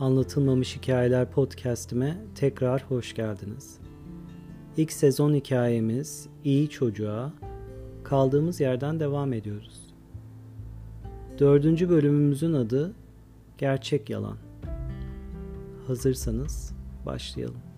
Anlatılmamış Hikayeler podcast'ime tekrar hoş geldiniz. İlk sezon hikayemiz İyi Çocuğa kaldığımız yerden devam ediyoruz. Dördüncü bölümümüzün adı Gerçek Yalan. Hazırsanız başlayalım.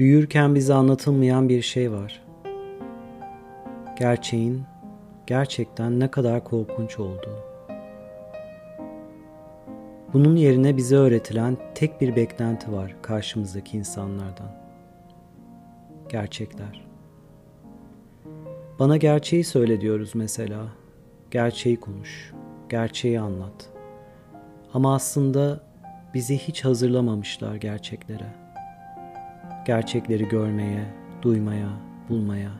Büyürken bize anlatılmayan bir şey var. Gerçeğin gerçekten ne kadar korkunç olduğu. Bunun yerine bize öğretilen tek bir beklenti var karşımızdaki insanlardan. Gerçekler. Bana gerçeği söyle diyoruz mesela. Gerçeği konuş, gerçeği anlat. Ama aslında bizi hiç hazırlamamışlar gerçeklere gerçekleri görmeye, duymaya, bulmaya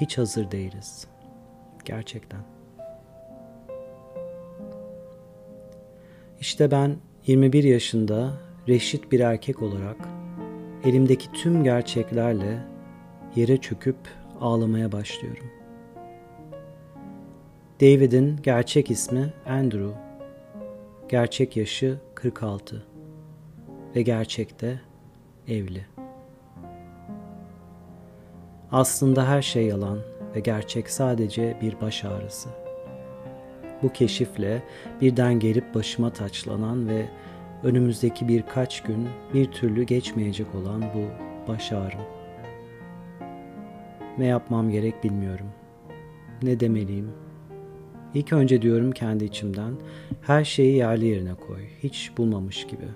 hiç hazır değiliz. Gerçekten. İşte ben 21 yaşında reşit bir erkek olarak elimdeki tüm gerçeklerle yere çöküp ağlamaya başlıyorum. David'in gerçek ismi Andrew. Gerçek yaşı 46 ve gerçekte evli. Aslında her şey yalan ve gerçek sadece bir baş ağrısı. Bu keşifle birden gelip başıma taçlanan ve önümüzdeki birkaç gün bir türlü geçmeyecek olan bu baş ağrım. Ne yapmam gerek bilmiyorum. Ne demeliyim? İlk önce diyorum kendi içimden, her şeyi yerli yerine koy, hiç bulmamış gibi.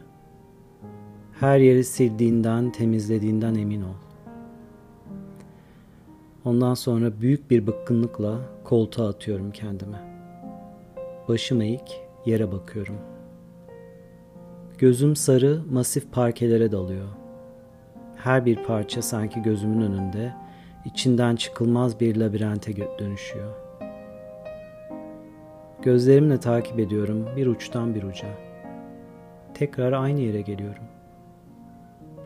Her yeri sildiğinden, temizlediğinden emin ol. Ondan sonra büyük bir bıkkınlıkla koltuğa atıyorum kendime. Başım eğik, yere bakıyorum. Gözüm sarı, masif parkelere dalıyor. Her bir parça sanki gözümün önünde, içinden çıkılmaz bir labirente dönüşüyor. Gözlerimle takip ediyorum bir uçtan bir uca. Tekrar aynı yere geliyorum.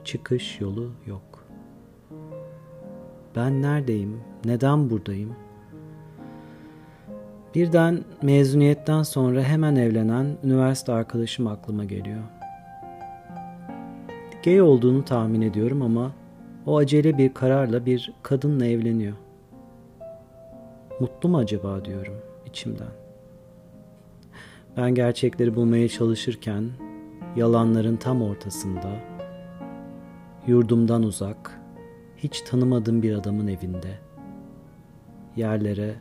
Çıkış yolu yok. Ben neredeyim? Neden buradayım? Birden mezuniyetten sonra hemen evlenen üniversite arkadaşım aklıma geliyor. Gay olduğunu tahmin ediyorum ama o acele bir kararla bir kadınla evleniyor. Mutlu mu acaba diyorum içimden. Ben gerçekleri bulmaya çalışırken yalanların tam ortasında yurdumdan uzak hiç tanımadığım bir adamın evinde. Yerlere,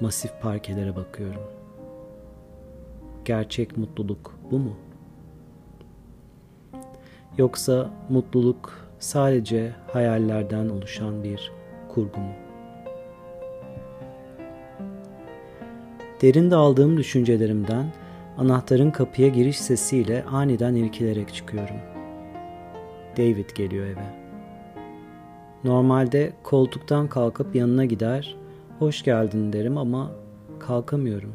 masif parkelere bakıyorum. Gerçek mutluluk bu mu? Yoksa mutluluk sadece hayallerden oluşan bir kurgu mu? Derinde aldığım düşüncelerimden anahtarın kapıya giriş sesiyle aniden irkilerek çıkıyorum. David geliyor eve. Normalde koltuktan kalkıp yanına gider, hoş geldin derim ama kalkamıyorum.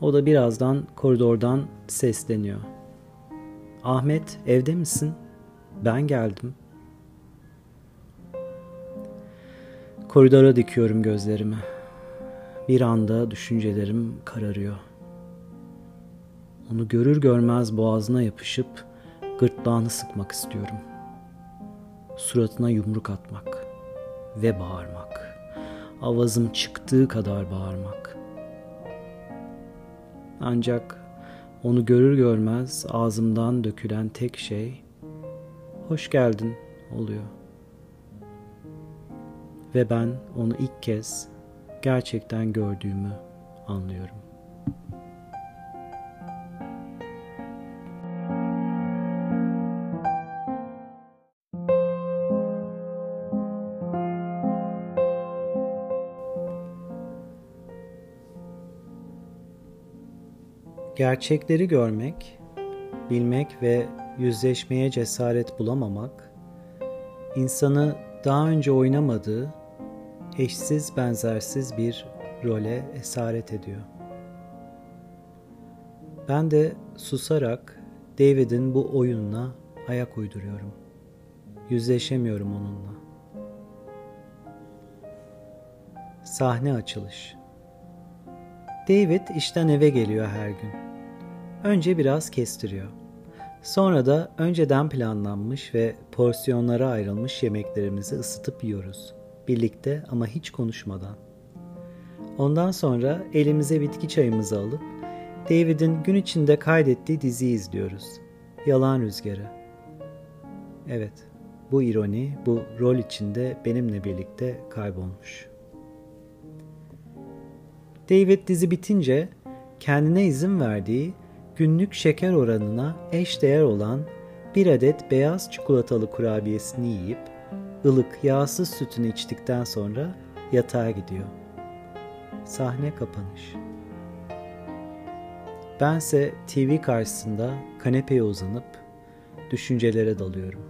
O da birazdan koridordan sesleniyor. Ahmet evde misin? Ben geldim. Koridora dikiyorum gözlerimi. Bir anda düşüncelerim kararıyor. Onu görür görmez boğazına yapışıp gırtlağını sıkmak istiyorum.'' Suratına yumruk atmak ve bağırmak. Avazım çıktığı kadar bağırmak. Ancak onu görür görmez ağzımdan dökülen tek şey hoş geldin oluyor. Ve ben onu ilk kez gerçekten gördüğümü anlıyorum. Gerçekleri görmek, bilmek ve yüzleşmeye cesaret bulamamak, insanı daha önce oynamadığı, eşsiz benzersiz bir role esaret ediyor. Ben de susarak David'in bu oyununa ayak uyduruyorum. Yüzleşemiyorum onunla. Sahne açılış. David işten eve geliyor her gün. Önce biraz kestiriyor. Sonra da önceden planlanmış ve porsiyonlara ayrılmış yemeklerimizi ısıtıp yiyoruz. Birlikte ama hiç konuşmadan. Ondan sonra elimize bitki çayımızı alıp David'in gün içinde kaydettiği diziyi izliyoruz. Yalan Rüzgarı. Evet, bu ironi, bu rol içinde benimle birlikte kaybolmuş. David dizi bitince kendine izin verdiği günlük şeker oranına eş değer olan bir adet beyaz çikolatalı kurabiyesini yiyip ılık yağsız sütünü içtikten sonra yatağa gidiyor. Sahne kapanış. Bense TV karşısında kanepeye uzanıp düşüncelere dalıyorum.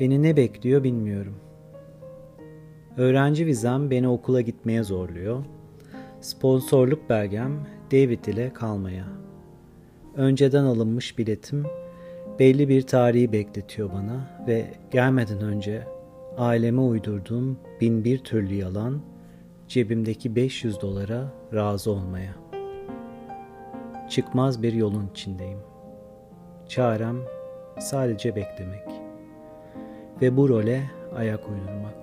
Beni ne bekliyor bilmiyorum. Öğrenci vizem beni okula gitmeye zorluyor. Sponsorluk belgem David ile kalmaya. Önceden alınmış biletim belli bir tarihi bekletiyor bana ve gelmeden önce aileme uydurduğum bin bir türlü yalan cebimdeki 500 dolara razı olmaya. Çıkmaz bir yolun içindeyim. Çarem sadece beklemek ve bu role ayak uydurmak.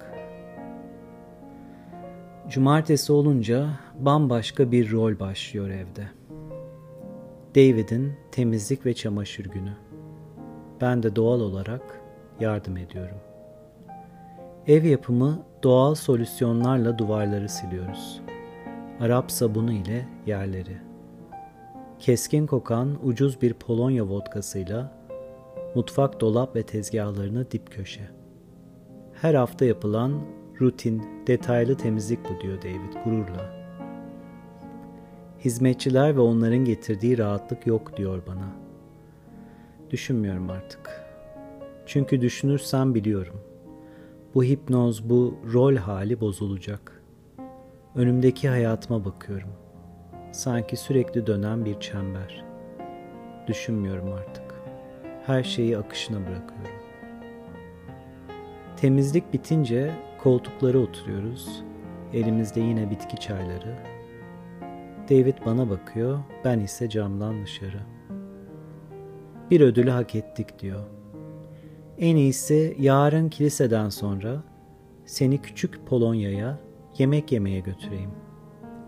Cumartesi olunca bambaşka bir rol başlıyor evde. David'in temizlik ve çamaşır günü. Ben de doğal olarak yardım ediyorum. Ev yapımı doğal solüsyonlarla duvarları siliyoruz. Arap sabunu ile yerleri. Keskin kokan ucuz bir Polonya vodkasıyla mutfak dolap ve tezgahlarını dip köşe. Her hafta yapılan rutin, detaylı temizlik bu diyor David gururla. Hizmetçiler ve onların getirdiği rahatlık yok diyor bana. Düşünmüyorum artık. Çünkü düşünürsem biliyorum. Bu hipnoz, bu rol hali bozulacak. Önümdeki hayatıma bakıyorum. Sanki sürekli dönen bir çember. Düşünmüyorum artık. Her şeyi akışına bırakıyorum. Temizlik bitince koltuklara oturuyoruz. Elimizde yine bitki çayları. David bana bakıyor, ben ise camdan dışarı. Bir ödülü hak ettik diyor. En iyisi yarın kiliseden sonra seni küçük Polonya'ya yemek yemeye götüreyim.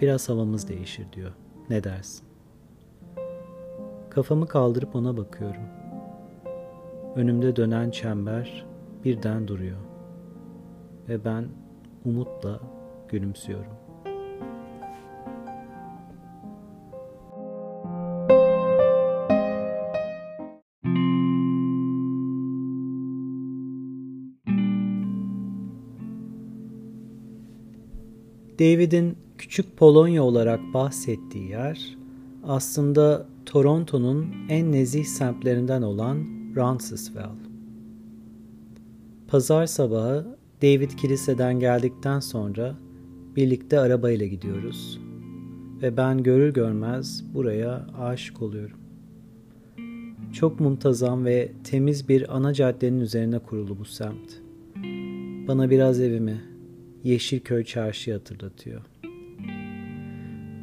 Biraz havamız değişir diyor. Ne dersin? Kafamı kaldırıp ona bakıyorum. Önümde dönen çember birden duruyor. Ve ben umutla gülümsüyorum. David'in küçük Polonya olarak bahsettiği yer aslında Toronto'nun en nezih semtlerinden olan Roncesvalles. Pazar sabahı David kiliseden geldikten sonra birlikte arabayla gidiyoruz ve ben görür görmez buraya aşık oluyorum. Çok muntazam ve temiz bir ana caddenin üzerine kurulu bu semt. Bana biraz evimi, Yeşilköy Çarşı hatırlatıyor.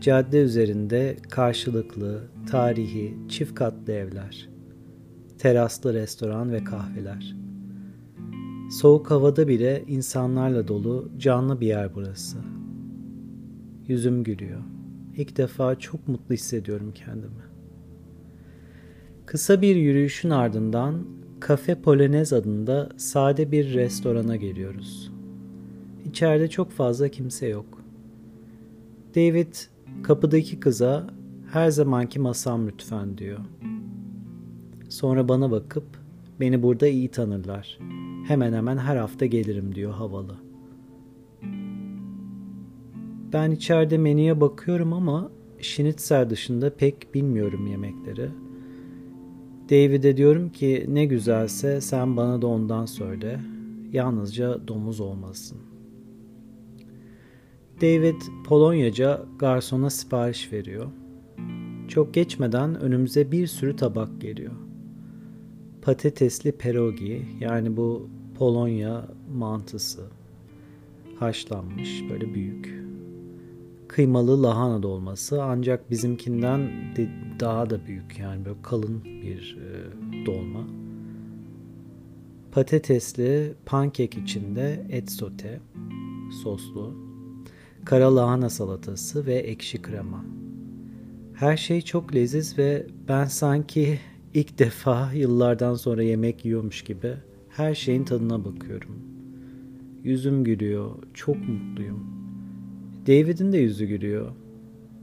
Cadde üzerinde karşılıklı, tarihi, çift katlı evler, teraslı restoran ve kahveler. Soğuk havada bile insanlarla dolu canlı bir yer burası. Yüzüm gülüyor. İlk defa çok mutlu hissediyorum kendimi. Kısa bir yürüyüşün ardından Cafe Polonez adında sade bir restorana geliyoruz. İçeride çok fazla kimse yok. David kapıdaki kıza her zamanki masam lütfen diyor. Sonra bana bakıp beni burada iyi tanırlar. Hemen hemen her hafta gelirim diyor havalı. Ben içeride menüye bakıyorum ama şinitzer dışında pek bilmiyorum yemekleri. David'e diyorum ki ne güzelse sen bana da ondan söyle. Yalnızca domuz olmasın. David Polonyaca garsona sipariş veriyor. Çok geçmeden önümüze bir sürü tabak geliyor. Patatesli perogi yani bu Polonya mantısı. Haşlanmış böyle büyük. Kıymalı lahana dolması ancak bizimkinden de daha da büyük yani böyle kalın bir e, dolma. Patatesli pankek içinde et sote soslu, kara lahana salatası ve ekşi krema. Her şey çok leziz ve ben sanki ilk defa yıllardan sonra yemek yiyormuş gibi her şeyin tadına bakıyorum. Yüzüm gülüyor, çok mutluyum. David'in de yüzü gülüyor.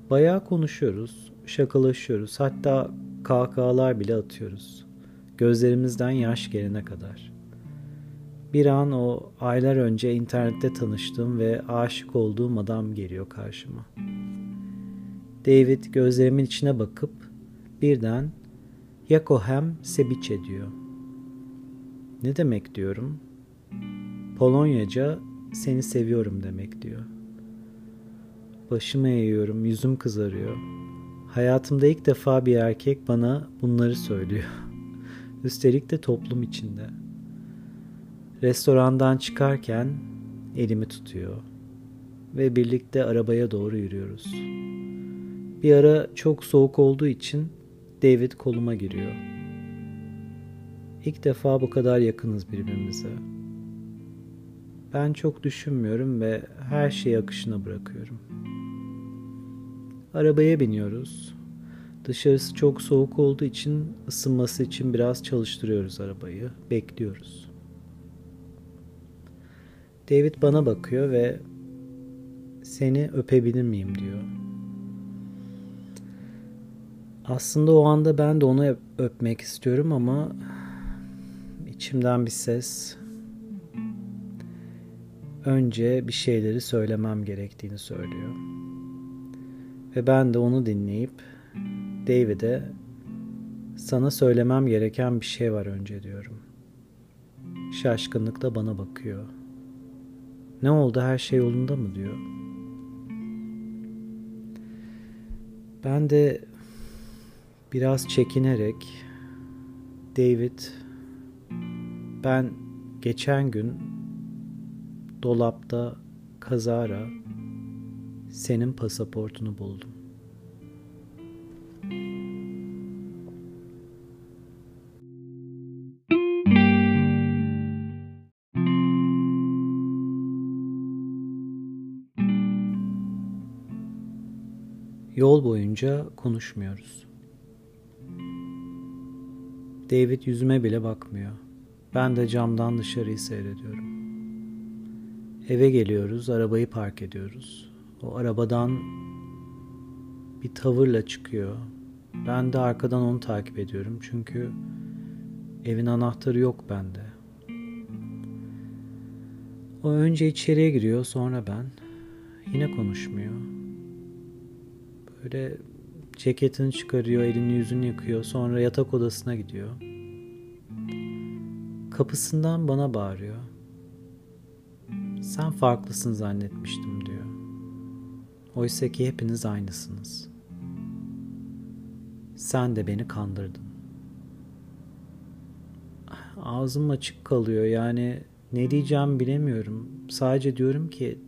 Bayağı konuşuyoruz, şakalaşıyoruz, hatta kahkahalar bile atıyoruz. Gözlerimizden yaş gelene kadar. Bir an o aylar önce internette tanıştığım ve aşık olduğum adam geliyor karşıma. David gözlerimin içine bakıp birden Yakohem Sebiçe diyor. Ne demek diyorum? Polonyaca seni seviyorum demek diyor. Başımı eğiyorum, yüzüm kızarıyor. Hayatımda ilk defa bir erkek bana bunları söylüyor. Üstelik de toplum içinde. Restorandan çıkarken elimi tutuyor ve birlikte arabaya doğru yürüyoruz. Bir ara çok soğuk olduğu için David koluma giriyor. İlk defa bu kadar yakınız birbirimize. Ben çok düşünmüyorum ve her şeyi akışına bırakıyorum. Arabaya biniyoruz. Dışarısı çok soğuk olduğu için ısınması için biraz çalıştırıyoruz arabayı. Bekliyoruz. David bana bakıyor ve seni öpebilir miyim diyor. Aslında o anda ben de onu öpmek istiyorum ama içimden bir ses önce bir şeyleri söylemem gerektiğini söylüyor. Ve ben de onu dinleyip David'e sana söylemem gereken bir şey var önce diyorum. Şaşkınlıkla bana bakıyor. Ne oldu her şey yolunda mı diyor. Ben de biraz çekinerek David ben geçen gün dolapta kazara senin pasaportunu buldum. Yol boyunca konuşmuyoruz. David yüzüme bile bakmıyor. Ben de camdan dışarıyı seyrediyorum. Eve geliyoruz, arabayı park ediyoruz. O arabadan bir tavırla çıkıyor. Ben de arkadan onu takip ediyorum çünkü evin anahtarı yok bende. O önce içeriye giriyor, sonra ben. Yine konuşmuyor. Böyle ceketini çıkarıyor, elini yüzünü yıkıyor, sonra yatak odasına gidiyor. Kapısından bana bağırıyor. Sen farklısın zannetmiştim diyor. Oysa ki hepiniz aynısınız. Sen de beni kandırdın. Ağzım açık kalıyor yani ne diyeceğimi bilemiyorum. Sadece diyorum ki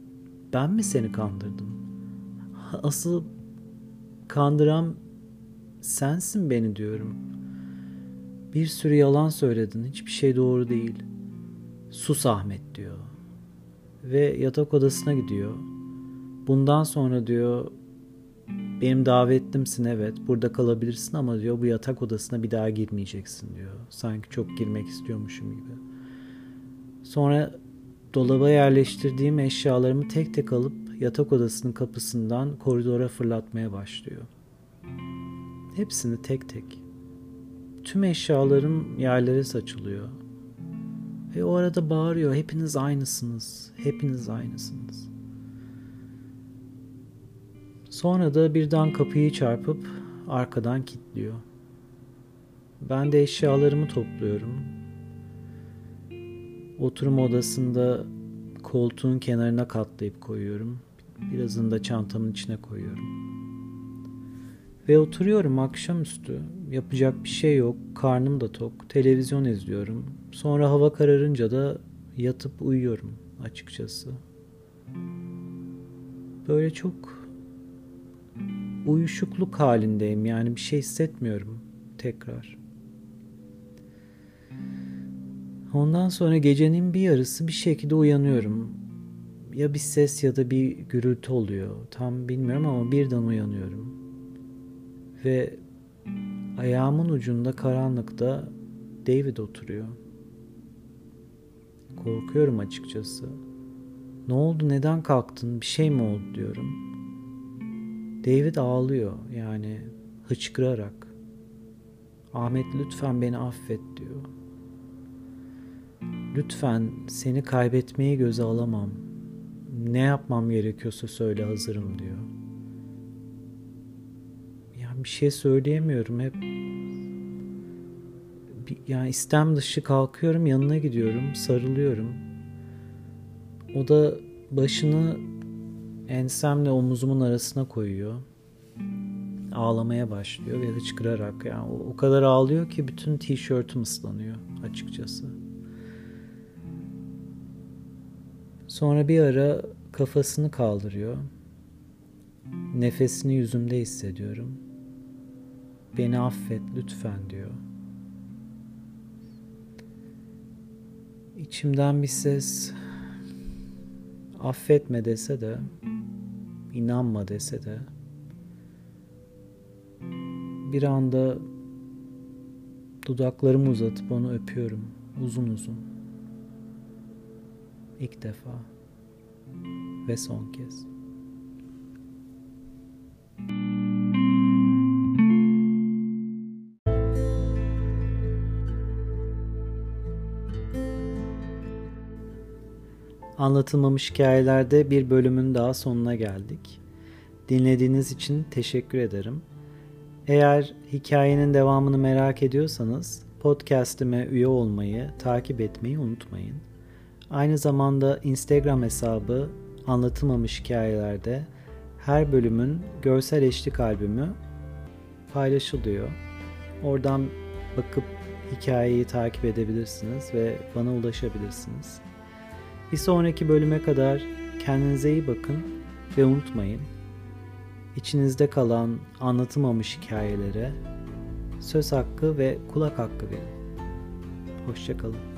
ben mi seni kandırdım? Asıl kandıran sensin beni diyorum. Bir sürü yalan söyledin. Hiçbir şey doğru değil. Sus Ahmet diyor. Ve yatak odasına gidiyor. Bundan sonra diyor benim davetlimsin evet burada kalabilirsin ama diyor bu yatak odasına bir daha girmeyeceksin diyor. Sanki çok girmek istiyormuşum gibi. Sonra dolaba yerleştirdiğim eşyalarımı tek tek alıp yatak odasının kapısından koridora fırlatmaya başlıyor. Hepsini tek tek. Tüm eşyalarım yerlere saçılıyor. Ve o arada bağırıyor hepiniz aynısınız. Hepiniz aynısınız. Sonra da birden kapıyı çarpıp arkadan kilitliyor. Ben de eşyalarımı topluyorum. Oturma odasında koltuğun kenarına katlayıp koyuyorum. Birazını da çantamın içine koyuyorum. Ve oturuyorum akşamüstü. Yapacak bir şey yok. Karnım da tok. Televizyon izliyorum. Sonra hava kararınca da yatıp uyuyorum açıkçası. Böyle çok uyuşukluk halindeyim. Yani bir şey hissetmiyorum tekrar. Ondan sonra gecenin bir yarısı bir şekilde uyanıyorum. Ya bir ses ya da bir gürültü oluyor. Tam bilmiyorum ama birden uyanıyorum. Ve ayağımın ucunda karanlıkta David oturuyor. Korkuyorum açıkçası. Ne oldu neden kalktın bir şey mi oldu diyorum. David ağlıyor yani hıçkırarak. Ahmet lütfen beni affet diyor. Lütfen seni kaybetmeyi göze alamam. Ne yapmam gerekiyorsa söyle hazırım diyor. Yani bir şey söyleyemiyorum hep. Yani istem dışı kalkıyorum yanına gidiyorum sarılıyorum. O da başını ensemle omuzumun arasına koyuyor. Ağlamaya başlıyor ve hıçkırarak yani o kadar ağlıyor ki bütün tişörtüm ıslanıyor açıkçası. Sonra bir ara kafasını kaldırıyor. Nefesini yüzümde hissediyorum. Beni affet lütfen diyor. İçimden bir ses affetme dese de inanma dese de bir anda dudaklarımı uzatıp onu öpüyorum uzun uzun. İlk defa ve son kez. Anlatılmamış hikayelerde bir bölümün daha sonuna geldik. Dinlediğiniz için teşekkür ederim. Eğer hikayenin devamını merak ediyorsanız podcast'ime üye olmayı, takip etmeyi unutmayın. Aynı zamanda Instagram hesabı anlatılmamış hikayelerde her bölümün görsel eşlik albümü paylaşılıyor. Oradan bakıp hikayeyi takip edebilirsiniz ve bana ulaşabilirsiniz. Bir sonraki bölüme kadar kendinize iyi bakın ve unutmayın. İçinizde kalan anlatılmamış hikayelere söz hakkı ve kulak hakkı verin. Hoşçakalın.